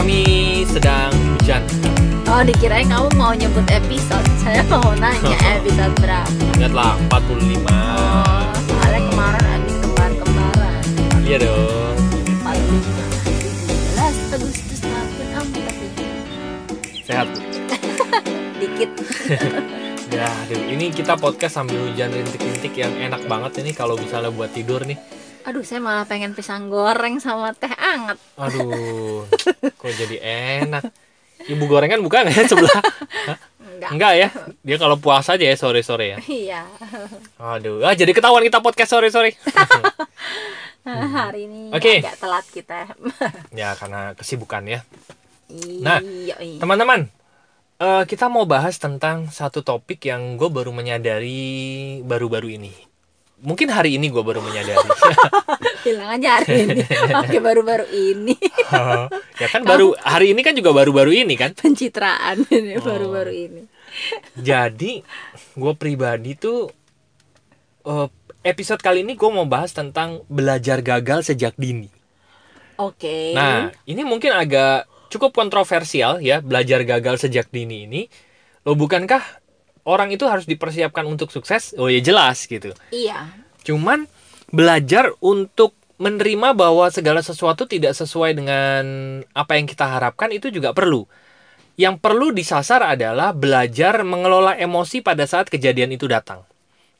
kami sedang hujan. Oh dikirain kamu mau nyebut episode Saya mau nanya episode berapa Ingatlah 45. Oh soalnya kemarin habis kembar-kembaran Iya dong. 17 Agustus tahun 47 Sehat. Dikit Ya, aduh, ini kita podcast sambil hujan rintik-rintik yang enak banget ini kalau misalnya buat tidur nih. Aduh saya malah pengen pisang goreng sama teh anget Aduh, kok jadi enak. Ibu gorengan bukan ya sebelah? Hah? Enggak Enggak ya, dia kalau puasa aja ya sore-sore ya. Iya Aduh, ah jadi ketahuan kita podcast sore-sore. Hari ini Hmm. Oke. agak telat kita ya karena kesibukan ya. Nah, Iya iya. Teman-teman, eh, kita mau bahas tentang satu topik yang gue baru menyadari baru-baru ini. Mungkin hari ini gue baru menyadari. Bilang aja hari ini Oke baru-baru ini ya kan baru hari ini kan juga baru-baru ini kan. Pencitraan ini Oh. baru-baru ini Jadi gue pribadi tuh eh, episode kali ini gue mau bahas tentang belajar gagal sejak dini. Oke Nah, ini mungkin agak cukup kontroversial ya, belajar gagal sejak dini ini. Loh bukankah orang itu harus dipersiapkan untuk sukses? Oh ya jelas gitu. Iya Cuman belajar untuk menerima bahwa segala sesuatu tidak sesuai dengan apa yang kita harapkan itu juga perlu. Yang perlu disasar adalah belajar mengelola emosi pada saat kejadian itu datang.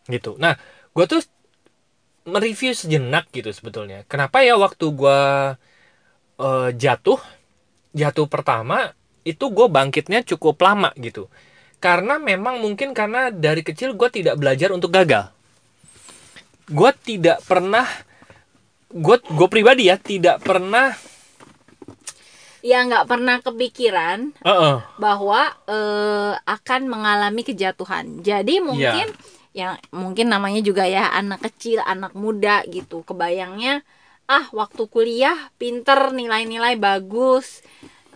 Gitu. Nah, gue tuh mereview sejenak gitu sebetulnya. Kenapa ya waktu gue eh, jatuh, jatuh pertama itu gue bangkitnya cukup lama gitu. Karena memang mungkin karena dari kecil gue tidak belajar untuk gagal gue tidak pernah gue gue pribadi ya tidak pernah Ya nggak pernah kepikiran eh, eh, bahwa eh, akan mengalami kejatuhan. Jadi mungkin yang mungkin namanya juga ya anak kecil, anak muda gitu. Kebayangnya ah waktu kuliah pinter nilai-nilai bagus.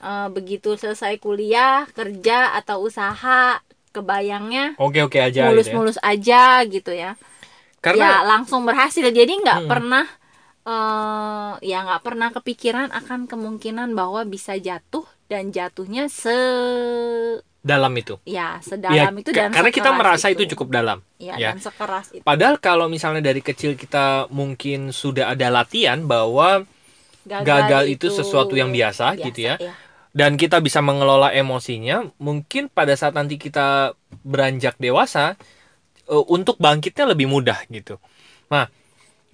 Eh, begitu selesai kuliah, kerja atau usaha, kebayangnya oke oke aja gitu ya. mulus-mulus aja gitu ya. ya karena langsung berhasil. Jadi nggak Hmm. pernah eh ya nggak pernah kepikiran akan kemungkinan bahwa bisa jatuh dan jatuhnya se dalam itu ya ya sedalam itu ka- dan karena kita merasa itu. cukup dalam ya, ya. dan sekeras itu padahal kalau misalnya dari kecil kita mungkin sudah ada latihan bahwa gagal itu sesuatu yang biasa, gitu ya. Dan kita bisa mengelola emosinya mungkin pada saat nanti kita beranjak dewasa eh, untuk bangkitnya lebih mudah gitu. Nah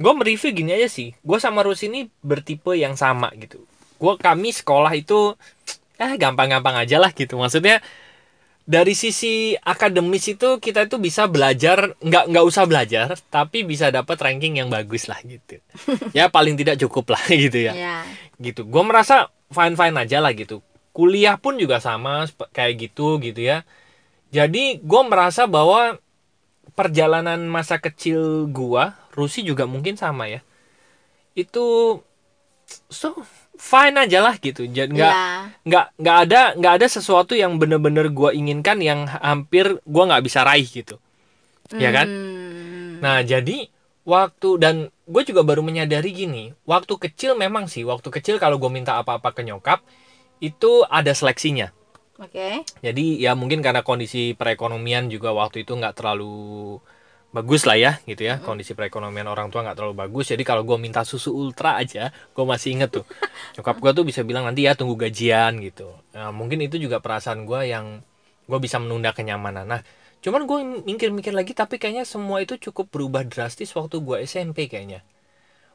gue mereview gini aja sih. Gue sama Rus ini bertipe yang sama gitu. Gue kami sekolah itu eh gampang-gampang aja lah gitu. Maksudnya dari sisi akademis itu kita itu bisa belajar nggak nggak usah belajar tapi bisa dapat ranking yang bagus lah gitu. Ya paling tidak cukup lah gitu ya. Ya. Gitu. Gue merasa fine fine aja lah gitu kuliah pun juga sama kayak gitu gitu ya. Jadi gue merasa bahwa perjalanan masa kecil gua Rusi juga mungkin sama ya. Itu so fine aja lah gitu. Jadi nggak ya nggak nggak ada nggak ada sesuatu yang bener-bener gua inginkan yang hampir gua nggak bisa raih gitu. Ya kan? Hmm. Nah, jadi waktu dan gue juga baru menyadari gini, waktu kecil memang sih, waktu kecil kalau gue minta apa-apa ke nyokap itu ada seleksinya. oke. Jadi ya mungkin karena kondisi perekonomian juga waktu itu nggak terlalu bagus lah ya gitu ya. Kondisi perekonomian orang tua nggak terlalu bagus. Jadi kalau gue minta susu ultra aja gue masih inget tuh. Nyokap gue tuh bisa bilang nanti ya tunggu gajian gitu. Nah, mungkin itu juga perasaan gue yang gue bisa menunda kenyamanan. Nah cuman gue mikir-mikir lagi tapi kayaknya semua itu cukup berubah drastis waktu gue SMP kayaknya.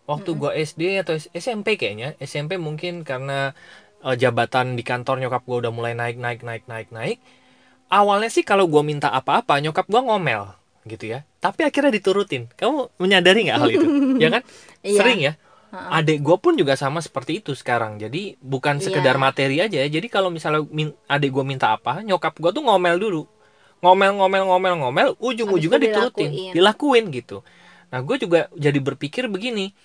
Waktu gue SD atau SMP kayaknya. SMP mungkin karena eh, jabatan di kantor nyokap gue udah mulai naik naik naik naik naik. Awalnya sih kalau gue minta apa-apa nyokap gue ngomel gitu ya. Tapi akhirnya diturutin. Kamu menyadari nggak hal itu? Ya kan? Iya. sering ya. Adek gue pun juga sama seperti itu sekarang. Jadi bukan Iya. sekedar materi aja ya. Jadi kalau misalnya min, adek gue minta apa nyokap gue tuh ngomel dulu. Ngomel ngomel ngomel ngomel ujung-ujungnya Habis itu diturutin dilakuin. dilakuin gitu. Nah gue juga jadi berpikir begini.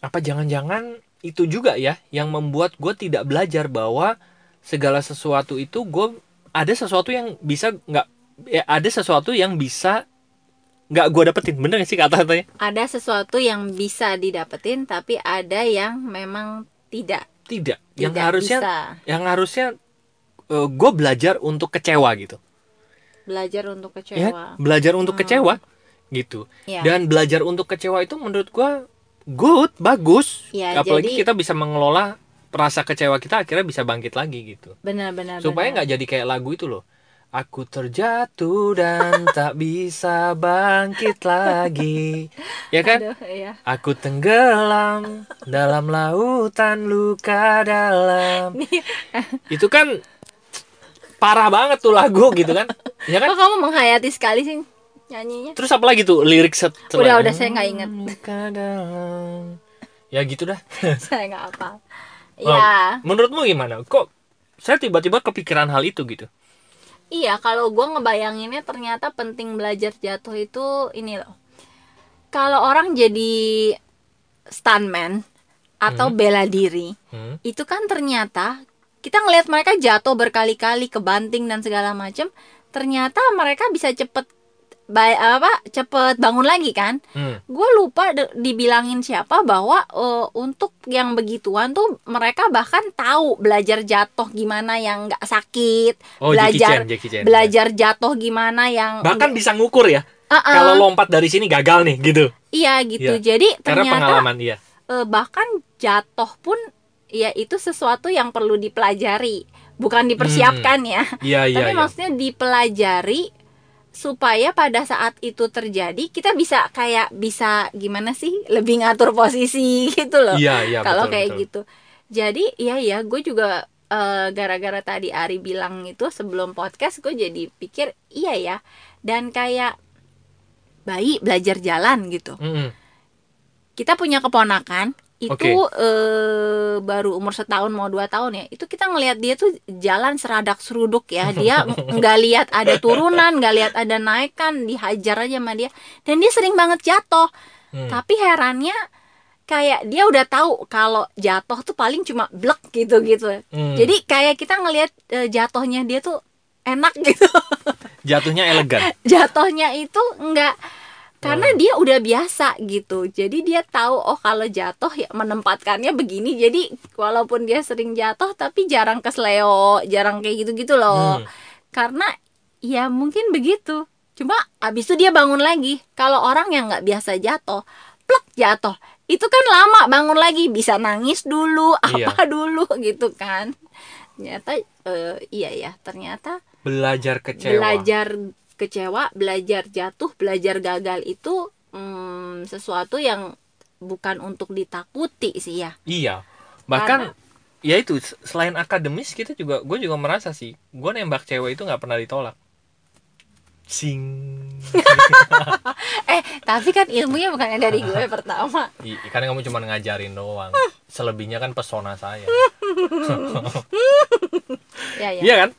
Apa jangan-jangan itu juga ya yang membuat gue tidak belajar bahwa segala sesuatu itu gue ada sesuatu yang bisa nggak ya ada sesuatu yang bisa nggak gue dapetin. Bener gak sih kata-katanya ada sesuatu yang bisa didapetin tapi ada yang memang tidak. Tidak, yang Tidak harusnya bisa. yang harusnya gue belajar untuk kecewa gitu. Belajar untuk ya kecewa. belajar untuk kecewa gitu. Ya. dan belajar untuk kecewa itu menurut gua good bagus. Ya, apalagi jadi- kita bisa mengelola rasa kecewa kita akhirnya bisa bangkit lagi gitu. Benar-benar supaya nggak jadi kayak lagu itu loh. Aku terjatuh dan tak bisa bangkit lagi. Ya kan? Aduh, iya. aku tenggelam dalam lautan luka dalam. Itu kan parah banget tuh lagu gitu kan? Ya kan? Kok kamu menghayati sekali sih nyanyinya Terus apa lagi tuh lirik set Udah, udah, saya nggak inget. Dalam. Ya gitu dah. saya nggak apa Oh, ya Menurutmu gimana? Kok saya tiba-tiba kepikiran hal itu gitu? iya kalau gue ngebayanginnya ternyata penting belajar jatuh itu ini loh kalau orang jadi stuntman atau bela diri Hmm? itu kan ternyata kita ngelihat mereka jatuh berkali-kali kebanting dan segala macam ternyata mereka bisa cepet baik apa cepet bangun lagi kan Hmm. gue lupa dibilangin siapa bahwa eh, untuk yang begituan tuh mereka bahkan tahu belajar jatuh gimana yang nggak sakit Oh, Jackie belajar Chan, Jackie Chan. belajar jatuh gimana yang Bahkan bisa ngukur ya. Uh-uh. Kalau lompat dari sini gagal nih gitu. iya gitu Iya. jadi Karena ternyata pengalaman iya. eh, bahkan jatuh pun ya itu sesuatu yang perlu dipelajari bukan dipersiapkan ya Iya, iya, tapi iya. maksudnya dipelajari supaya pada saat itu terjadi kita bisa kayak bisa gimana sih lebih ngatur posisi gitu loh Iya, iya, kalau betul, kayak betul. gitu jadi iya ya gue juga eh, gara-gara tadi Ari bilang itu sebelum podcast gue jadi pikir iya ya dan kayak bayi belajar jalan gitu Mm-mm. kita punya keponakan itu Oke. eh, baru umur setahun mau dua tahun ya itu kita ngelihat dia tuh jalan seradak seruduk ya dia nggak lihat ada turunan nggak lihat ada naikan dihajar aja sama dia dan dia sering banget jatuh Hmm. tapi herannya kayak dia udah tahu kalau jatuh tuh paling cuma blek gitu gitu Hmm. jadi kayak kita ngelihat eh, jatuhnya dia tuh enak gitu Jatuhnya elegan. jatuhnya itu enggak karena dia udah biasa gitu. Jadi dia tahu oh kalau jatuh ya menempatkannya begini. Jadi walaupun dia sering jatuh tapi jarang kesleo jarang kayak gitu gitu loh. Hmm. karena ya mungkin begitu. Cuma abis itu dia bangun lagi. Kalau orang yang nggak biasa jatuh plek jatuh. Itu kan lama bangun lagi. Bisa nangis dulu Iya. apa dulu gitu kan. Ternyata eh, iya ya ternyata Belajar kecewa. belajar kecewa, belajar jatuh, belajar gagal itu hmm, sesuatu yang bukan untuk ditakuti sih ya. Iya. Bahkan ya itu selain akademis kita juga gue juga merasa sih gue nembak cewek itu nggak pernah ditolak. Sing. Eh, tapi kan ilmunya bukannya dari gue pertama. I- karena kamu cuma ngajarin doang. Selebihnya kan pesona saya. Ya ya. Iya kan?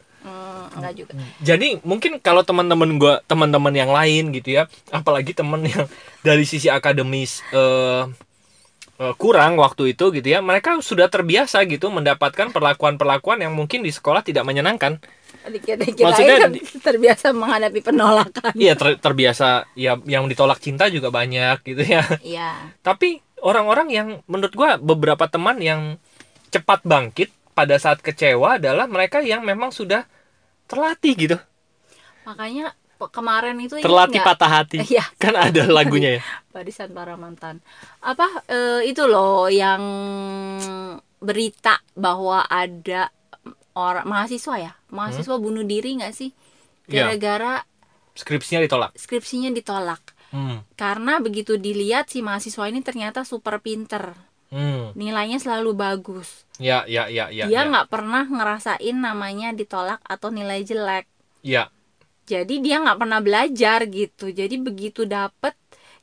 Hmm, enggak juga. Jadi mungkin kalau teman-teman gua, teman-teman yang lain gitu ya, apalagi teman yang dari sisi akademis eh, eh, kurang waktu itu gitu ya, mereka sudah terbiasa gitu mendapatkan perlakuan-perlakuan yang mungkin di sekolah tidak menyenangkan. Dikit-dikit Maksudnya di- terbiasa menghadapi penolakan. Iya ter- terbiasa ya yang ditolak cinta juga banyak gitu ya. Iya. Tapi orang-orang yang menurut gua beberapa teman yang cepat bangkit pada saat kecewa adalah mereka yang memang sudah terlatih gitu. Makanya kemarin itu Terlatih patah hati. Iya. Kan ada lagunya ya. barisan para mantan apa eh, itu loh yang berita bahwa ada orang mahasiswa ya mahasiswa bunuh diri nggak sih Iya. gara-gara Skripsinya ditolak. skripsinya ditolak Hmm. karena begitu dilihat si mahasiswa ini ternyata super pinter Hmm. nilainya selalu bagus Ya, ya, ya, ya. dia ya. nggak pernah ngerasain namanya ditolak atau nilai jelek Ya. jadi dia nggak pernah belajar gitu jadi begitu dapet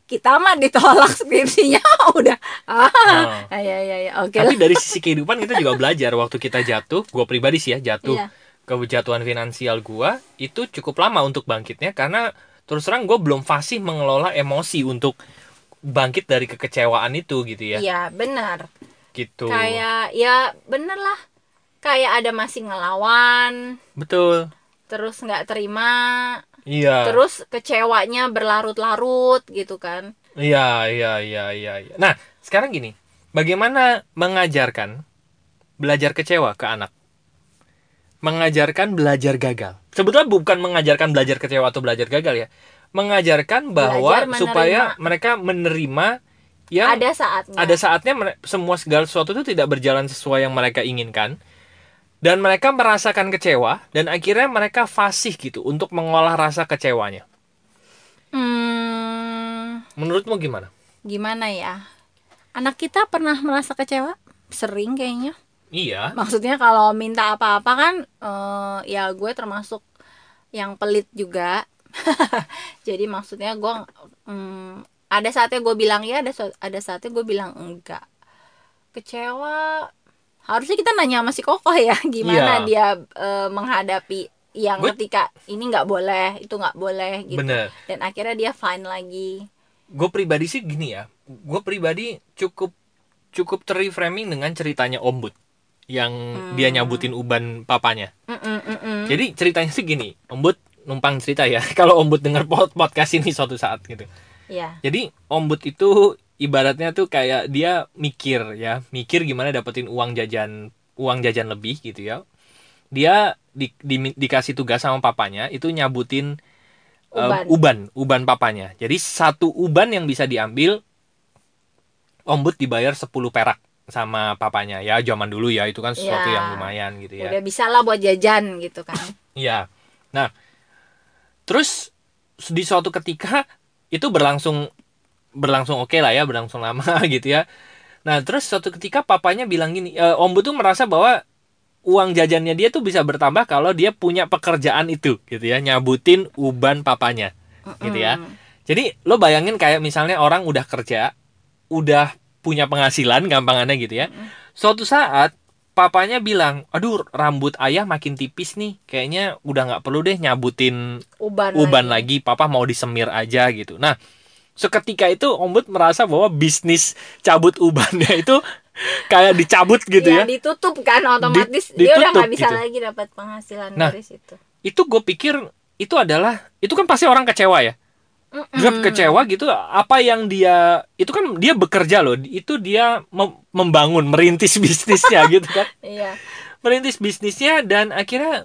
kita mah ditolak skripsinya udah ah Oh. ya ya ya oke Tapi lah dari sisi kehidupan kita juga belajar waktu kita jatuh, gua pribadi sih ya jatuh Iya. kejatuhan finansial gua itu cukup lama untuk bangkitnya karena terus terang gue belum fasih mengelola emosi untuk bangkit dari kekecewaan itu gitu ya. Iya benar Gitu. kayak ya bener lah kayak ada masih ngelawan Betul. terus nggak terima Iya. terus kecewanya berlarut-larut gitu kan Iya, iya, iya, iya, iya. Nah, sekarang gini, bagaimana mengajarkan belajar kecewa ke anak mengajarkan belajar gagal sebetulnya bukan mengajarkan belajar kecewa atau belajar gagal ya mengajarkan bahwa Belajar supaya menerima. mereka menerima yang ada saatnya. ada saatnya semua segala sesuatu itu tidak berjalan sesuai yang mereka inginkan. Dan mereka merasakan kecewa dan akhirnya mereka fasih gitu untuk mengolah rasa kecewanya. Hmm, menurutmu gimana? Gimana ya? Anak kita pernah merasa kecewa? Sering kayaknya. Iya. Maksudnya kalau minta apa-apa kan eh, ya gue termasuk yang pelit juga jadi maksudnya gue mm, ada saatnya gue bilang ya ada ada saatnya gue bilang enggak. Kecewa. Harusnya kita nanya sama si kokoh ya gimana Iya. dia eh, menghadapi yang Gue- ketika ini nggak boleh itu nggak boleh gitu. Bener. Dan akhirnya dia fine lagi. Gue pribadi sih gini ya gue pribadi cukup cukup terreframing dengan ceritanya ombud yang dia nyabutin uban papanya. Mm-mm, mm-mm. jadi ceritanya sih gini ombud numpang cerita ya. Kalau ombud denger pod- podcast ini suatu saat gitu. Ya jadi ombud itu ibaratnya tuh kayak dia mikir ya mikir gimana dapetin uang jajan uang jajan lebih gitu ya. Dia di, di- dikasih tugas sama papanya itu nyabutin eh, Uban. uban uban papanya. Jadi satu uban yang bisa diambil ombud dibayar 10 perak sama papanya. Ya zaman dulu ya itu kan sesuatu Ya. yang lumayan gitu ya. Udah bisa lah buat jajan gitu kan. Iya. Nah, terus di suatu ketika itu berlangsung berlangsung oke lah ya, berlangsung lama gitu ya. Nah, terus suatu ketika papanya bilang gini, e, Om Bu tuh merasa bahwa uang jajannya dia tuh bisa bertambah kalau dia punya pekerjaan itu gitu ya, nyabutin uban papanya gitu ya. Jadi lo bayangin kayak misalnya orang udah kerja, udah punya penghasilan gampangannya gitu ya. Suatu saat papanya bilang, aduh rambut ayah makin tipis nih, kayaknya udah nggak perlu deh nyabutin uban, uban lagi. papa mau disemir aja gitu. Nah seketika itu ombud merasa bahwa bisnis cabut ubannya itu kayak dicabut gitu ya, ya. ditutup kan otomatis Di- dia udah nggak ditutup bisa gitu. lagi dapat penghasilan Nah, dari situ Itu gue pikir itu adalah itu kan pasti orang kecewa ya. Dia kecewa gitu apa yang dia itu kan dia bekerja loh itu dia mem- membangun merintis bisnisnya gitu kan. Iya. Merintis bisnisnya dan akhirnya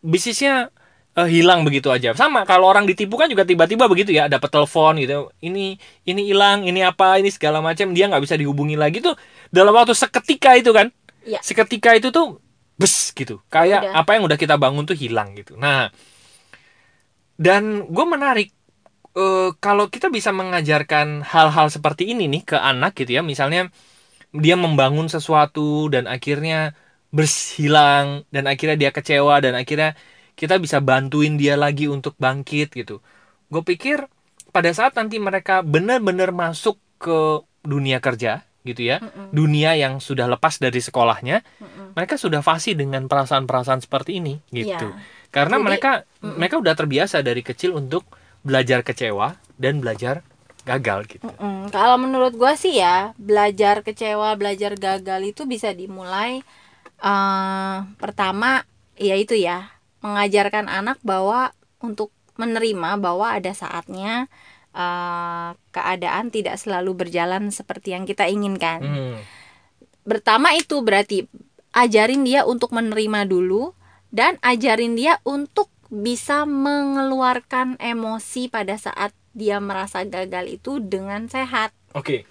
bisnisnya eh, hilang begitu aja. Sama kalau orang ditipu kan juga tiba-tiba begitu ya dapat telepon gitu ini ini hilang ini apa ini segala macam dia nggak bisa dihubungi lagi tuh dalam waktu seketika itu kan. Iya. seketika itu tuh bes gitu. Kayak Udah. apa yang udah kita bangun tuh hilang gitu. Nah dan gue menarik eh, kalau kita bisa mengajarkan hal-hal seperti ini nih ke anak gitu ya misalnya dia membangun sesuatu dan akhirnya berhilang dan akhirnya dia kecewa dan akhirnya kita bisa bantuin dia lagi untuk bangkit gitu gue pikir pada saat nanti mereka benar-benar masuk ke dunia kerja gitu ya Mm-mm. dunia yang sudah lepas dari sekolahnya Mm-mm. mereka sudah fasih dengan perasaan-perasaan seperti ini gitu Iya. karena Jadi, mereka mm-mm. mereka udah terbiasa dari kecil untuk belajar kecewa dan belajar gagal gitu Mm-mm. kalau menurut gua sih ya belajar kecewa belajar gagal itu bisa dimulai eh pertama ya itu ya mengajarkan anak bahwa untuk menerima bahwa ada saatnya eh, keadaan tidak selalu berjalan seperti yang kita inginkan Hmm. pertama itu berarti ajarin dia untuk menerima dulu dan ajarin dia untuk bisa mengeluarkan emosi pada saat dia merasa gagal itu dengan sehat. oke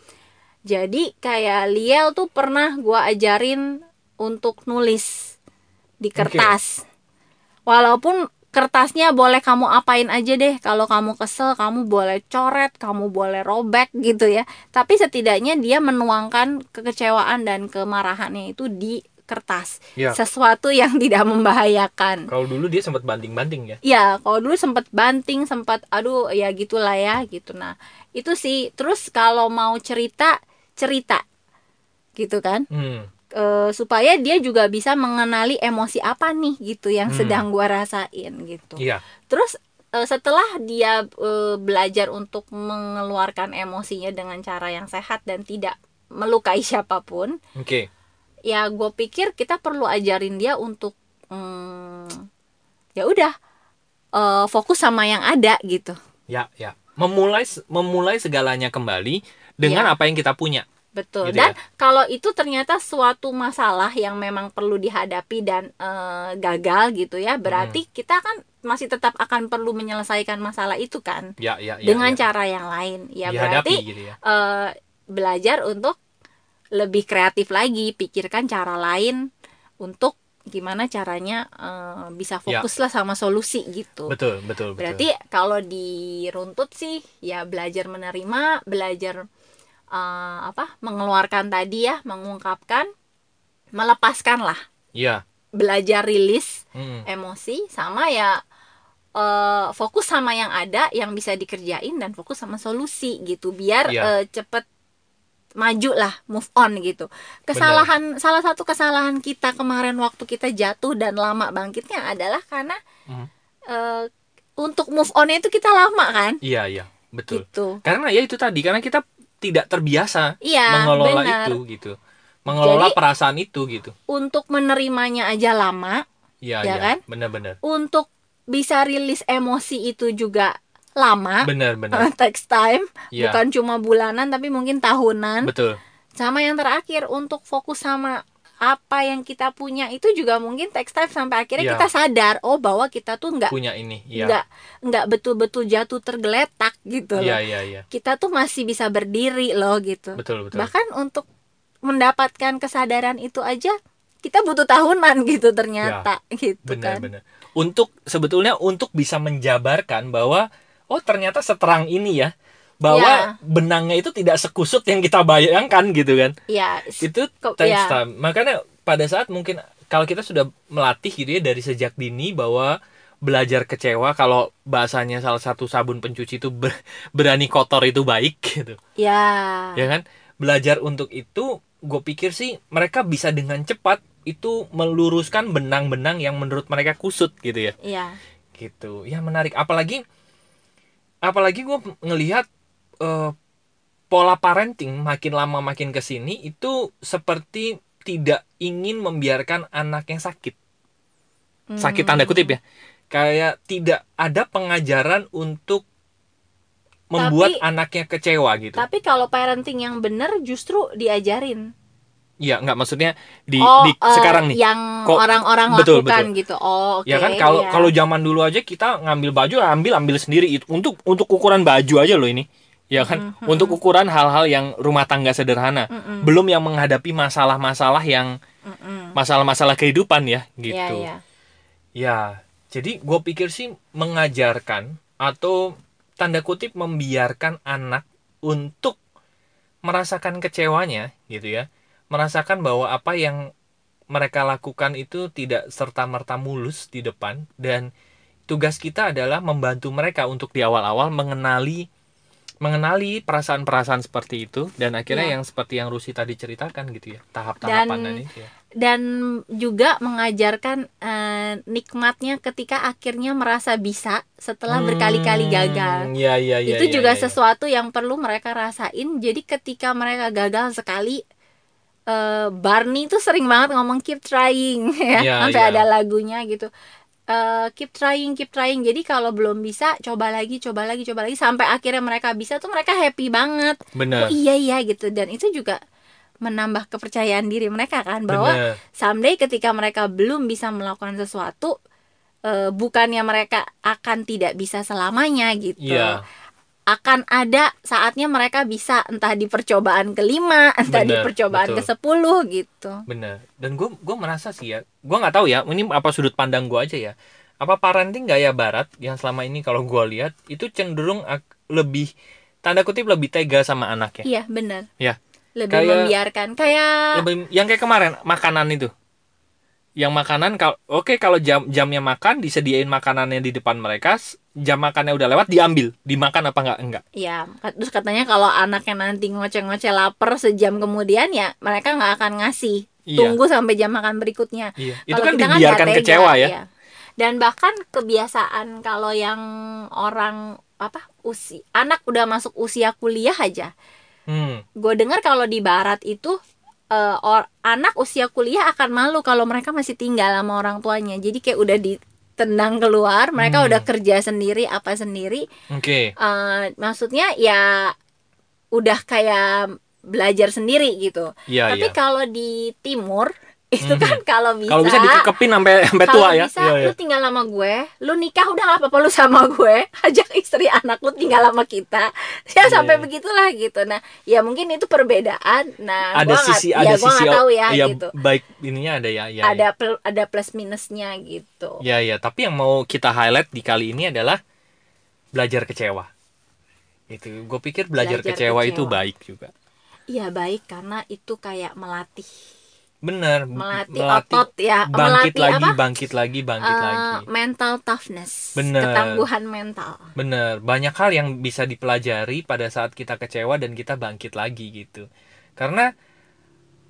Jadi kayak Liel tuh pernah gua ajarin untuk nulis di kertas. Walaupun kertasnya boleh kamu apain aja deh. Kalau kamu kesel, kamu boleh coret, kamu boleh robek gitu ya. Tapi setidaknya dia menuangkan kekecewaan dan kemarahannya itu di kertas. Ya. Sesuatu yang tidak membahayakan. kalau dulu dia sempat banting-banting ya Ya, kalau dulu sempat banting, sempat aduh ya gitulah ya gitu. Nah, itu sih. Terus kalau mau cerita, cerita. Gitu kan? hmm. E, supaya dia juga bisa mengenali emosi apa nih gitu yang Hmm. sedang gua rasain gitu. iya Terus e, setelah dia e, belajar untuk mengeluarkan emosinya dengan cara yang sehat dan tidak melukai siapa pun, oke ya gue pikir kita perlu ajarin dia untuk hmm, ya udah eh, fokus sama yang ada gitu. Ya ya. Memulai memulai segalanya kembali dengan Iya. apa yang kita punya. Betul. Gitu dan ya? kalau itu ternyata suatu masalah yang memang perlu dihadapi dan eh, gagal gitu ya berarti kita kan masih tetap akan perlu menyelesaikan masalah itu kan? Ya ya ya dengan ya. cara yang lain. Ya Dihadapi berarti gitu ya. eh, belajar untuk lebih kreatif lagi pikirkan cara lain untuk gimana caranya eh, bisa Ya. fokus lah sama solusi gitu betul betul betul berarti kalau diruntut sih ya belajar menerima belajar eh, apa mengeluarkan tadi ya mengungkapkan melepaskan lah iya belajar rilis Mm. emosi sama ya eh, fokus sama yang ada yang bisa dikerjain dan fokus sama solusi gitu biar Iya. eh, cepet maju lah move on gitu. Kesalahan salah satu kesalahan kita kemarin waktu kita jatuh dan lama bangkitnya adalah karena Mhm. eh, untuk move on itu kita lama kan? Iya iya. Betul. Gitu. Karena ya itu tadi karena kita tidak terbiasa iya mengelola benar. itu gitu. Mengelola Jadi- perasaan itu gitu. untuk menerimanya aja lama iya Ya iya. kan? benar-benar untuk bisa rilis emosi itu juga lama. Benar-benar takes time. Iya. Bukan cuma bulanan tapi mungkin tahunan. Betul. Sama yang terakhir untuk fokus sama apa yang kita punya itu juga mungkin takes time sampai akhirnya Iya. kita sadar oh bahwa kita tuh nggak punya ini iya. nggak nggak betul-betul jatuh tergeletak gitu iya loh. Iya iya kita tuh masih bisa berdiri loh gitu. Betul betul. Bahkan untuk mendapatkan kesadaran itu aja kita butuh tahunan gitu ternyata gitu kan. benar-benar untuk sebetulnya untuk bisa menjabarkan bahwa oh ternyata seterang ini ya bahwa Ya. benangnya itu tidak sekusut yang kita bayangkan gitu kan. Ya itu takes ya. time. Makanya pada saat mungkin kalau kita sudah melatih gitu ya dari sejak dini bahwa belajar kecewa kalau bahasanya salah satu sabun pencuci itu ber- berani kotor itu baik gitu. Ya. Ya kan? Belajar untuk itu gue pikir sih mereka bisa dengan cepat itu meluruskan benang-benang yang menurut mereka kusut gitu ya. Ya. Gitu. Ya menarik. Apalagi apalagi gue ngelihat eh, pola parenting makin lama makin ke sini itu seperti tidak ingin membiarkan anaknya sakit. Sakit tanda kutip ya. Kayak tidak ada pengajaran untuk membuat Tapi- anaknya kecewa gitu. Tapi kalau parenting yang benar justru diajarin. Iya, nggak maksudnya di, oh, di eh, sekarang nih. yang Kok- orang-orang betul, lakukan gitu. Oh, oke. ya kan kalau iya. kalau zaman dulu aja kita ngambil baju ambil ambil sendiri itu untuk untuk ukuran baju aja loh ini. Ya kan? Mhm, Untuk ukuran hal-hal yang rumah tangga sederhana. Mm-mm, Belum yang menghadapi masalah-masalah yang mm-mm. masalah-masalah kehidupan ya gitu. Iya, iya. Ya, jadi gue pikir sih mengajarkan atau tanda kutip membiarkan anak untuk merasakan kecewanya gitu ya, merasakan bahwa apa yang mereka lakukan itu tidak serta merta mulus di depan dan tugas kita adalah membantu mereka untuk di awal-awal mengenali mengenali perasaan-perasaan seperti itu dan akhirnya Iya. yang seperti yang Rusi tadi ceritakan gitu ya tahap-tahapan dan itu ya. Dan juga mengajarkan eh, nikmatnya ketika akhirnya merasa bisa setelah berkali-kali gagal. Hmm, Ya, ya, ya, itu ya, juga ya, ya. sesuatu yang perlu mereka rasain. Jadi ketika mereka gagal sekali eh, Barney tuh sering banget ngomong keep trying ya, Iya, sampai iya. ada lagunya gitu. Eh, keep trying, keep trying. Jadi kalau belum bisa, coba lagi, coba lagi, coba lagi sampai akhirnya mereka bisa tuh mereka happy banget. Bener. Oh iya iya gitu dan itu juga menambah kepercayaan diri mereka kan bahwa Bener. someday ketika mereka belum bisa melakukan sesuatu eh, bukannya mereka akan tidak bisa selamanya gitu Iya. Akan ada saatnya mereka bisa entah di percobaan kelima entah di Bener, percobaan betul. ke sepuluh gitu Bener. Dan gue gue merasa sih ya, gue nggak tahu ya, ini apa sudut pandang gue aja ya. Apa parenting gaya barat yang selama ini kalau gue lihat itu cenderung lebih tanda kutip lebih tega sama anaknya. iya benar Ya. lebih Kayak- membiarkan kayak Lebih yang kayak kemarin makanan itu. Yang makanan kalau oke kalau jam jamnya makan disediain makanannya di depan mereka, jam makannya udah lewat diambil, dimakan apa enggak? Enggak. ya terus katanya kalau anaknya nanti ngoceh-ngoceh lapar sejam kemudian ya mereka nggak akan ngasih Iya. tunggu sampai jam makan berikutnya Iya. Itu Kalau kan kita dibiarkan tega, kecewa ya. iya. Dan bahkan kebiasaan kalau yang orang apa usia anak udah masuk usia kuliah aja. Hmm. Gue dengar kalau di barat itu eh, or- anak usia kuliah akan malu kalau mereka masih tinggal sama orang tuanya. Jadi kayak udah ditendang keluar, mereka Hmm. udah kerja sendiri apa sendiri. Oke. Eh, maksudnya ya udah kayak belajar sendiri gitu Iya, tapi iya. kalau di timur itu kan kalau bisa Kalau bisa dikekepin sampai sampai tua ya. bisa Iya, iya. lu tinggal sama gue lu nikah udah gak apa-apa lu sama gue ajak istri anak lu tinggal sama kita ya Iya, sampai iya. begitulah gitu nah ya mungkin itu perbedaan nah Ada gua sisi ya ada gua sisi nggak tahu ya iya, gitu baik ininya ada ya, ya. ada pl- ada plus minusnya gitu Ya ya, tapi yang mau kita highlight di kali ini adalah belajar kecewa. Itu gue pikir belajar, Belajar kecewa, itu kecewa. baik juga. Iya baik karena itu kayak melatih Bener, melatih, otot ya bangkit melatih lagi, apa bangkit lagi, bangkit Eh, lagi. mental toughness Bener. ketangguhan mental Bener, banyak hal yang bisa dipelajari pada saat kita kecewa dan kita bangkit lagi gitu. Karena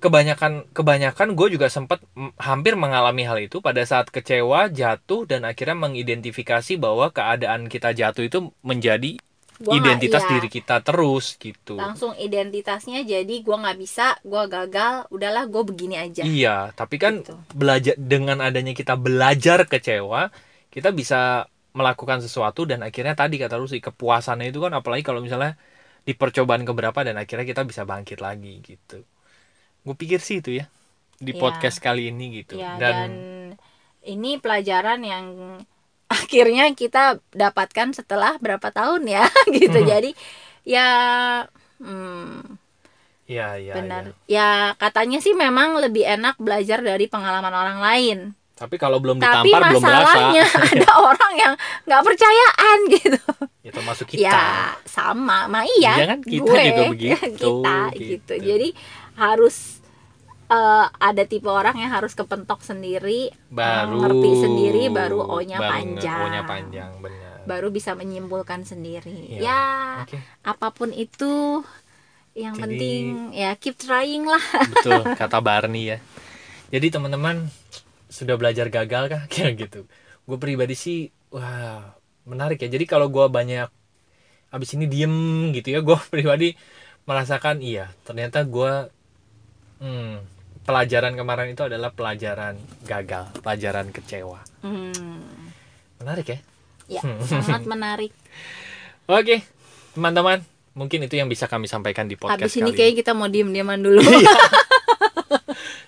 kebanyakan kebanyakan gue juga sempat hampir mengalami hal itu pada saat kecewa, jatuh dan akhirnya mengidentifikasi bahwa keadaan kita jatuh itu menjadi Gua identitas iya. diri kita terus gitu. langsung identitasnya jadi gua nggak bisa gua gagal udahlah gue begini aja Iya, tapi kan Gitu. belajar dengan adanya kita belajar kecewa, kita bisa melakukan sesuatu dan akhirnya tadi kata lu sih kepuasannya itu kan apalagi kalau misalnya di percobaan keberapa dan akhirnya kita bisa bangkit lagi gitu. Gue pikir sih itu ya di Iya. podcast kali ini gitu. ya dan, dan ini pelajaran yang akhirnya kita dapatkan setelah berapa tahun ya gitu Mhm. jadi ya hmm, ya ya benar ya. ya katanya sih memang lebih enak belajar dari pengalaman orang lain Tapi kalau belum tapi ditampar belum berasa. masalahnya ada orang yang nggak percayaan gitu Ya termasuk kita. ya sama ma iya Iya kan, kita gue juga begitu, kita gitu. gitu. jadi harus eh, ada tipe orang yang harus kepentok sendiri baru ngerti sendiri baru O-nya baru panjang. O-nya panjang benar. baru bisa menyimpulkan sendiri Iya. ya Oke. apa pun itu yang Jadi- penting ya keep trying lah betul kata Barney ya jadi teman-teman sudah belajar gagal kah kayak gitu gue pribadi sih wah menarik ya jadi kalau gue banyak abis ini diem gitu ya gue pribadi merasakan iya ternyata gue hmm, pelajaran kemarin itu adalah pelajaran gagal pelajaran kecewa Hmm, menarik ya ya sangat menarik oke teman-teman mungkin itu yang bisa kami sampaikan di podcast habis ini kali kayak kita mau diem dieman dulu Iya.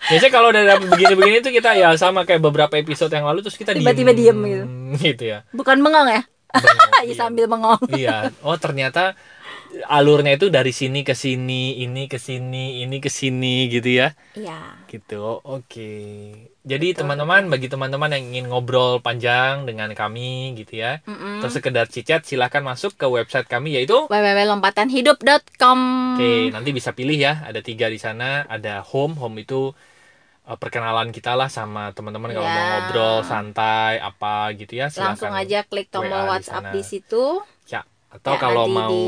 Biasanya kalau udah begini-begini tuh kita ya sama kayak beberapa episode yang lalu terus kita Tiba-tiba diem gitu. gitu ya. bukan bengong ya Bengong, ya iya. sambil bengong Iya. Oh ternyata alurnya itu dari sini ke sini, ini ke sini, ini ke sini gitu ya. ya Gitu. Oke. Jadi Betul, teman-teman bagi teman-teman yang ingin ngobrol panjang dengan kami gitu ya. Mm-mm. Terus sekedar cicat silahkan masuk ke website kami yaitu www.lompatanhidup.com Oke, nanti bisa pilih ya. Ada tiga di sana. Ada home. Home itu uh, perkenalan kita lah sama teman-teman kalau Ya. mau ngobrol santai apa gitu ya. Silakan. langsung aja klik tombol WA di WhatsApp sana. di situ. Atau Ya, kalau mau di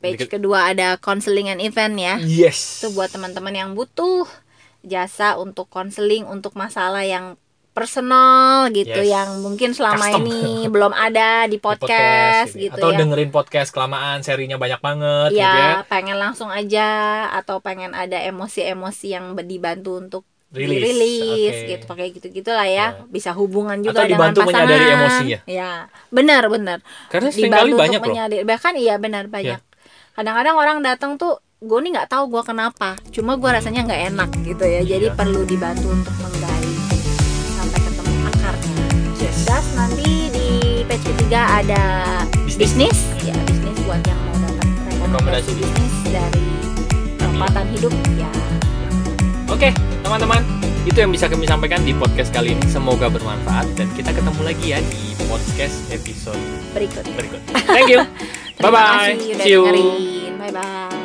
page dikit- kedua ada counseling and event ya Yes. itu buat teman-teman yang butuh jasa untuk konseling untuk masalah yang personal gitu Yes. yang mungkin selama Custom. ini belum ada di Di podcast, ini. gitu Atau ya. dengerin podcast kelamaan, serinya banyak banget gitu ya ya. pengen langsung aja atau pengen ada emosi-emosi yang dibantu untuk Rilis. dirilis Oke. gitu pakai gitu gitulah ya Ya. bisa hubungan juga Atau dengan pasangan menyadari emosinya. ya benar benar Karena sering kali dibantu banyak loh. bahkan iya benar banyak kadang-kadang orang datang tuh gue nih nggak tahu gue kenapa cuma gue rasanya nggak enak gitu ya jadi Iya. perlu dibantu untuk menggali sampai ketemu akarnya Yes. das nanti di page ketiga ada Bisnis. bisnis ya bisnis buat yang mau dapat Rekomendasi rekomendasi bisnis dari lompatan hidup ya Oke, teman-teman, itu yang bisa kami sampaikan di podcast kali ini. Semoga bermanfaat dan kita ketemu lagi ya di podcast episode berikut berikut. Thank you. Bye bye. See you. bye bye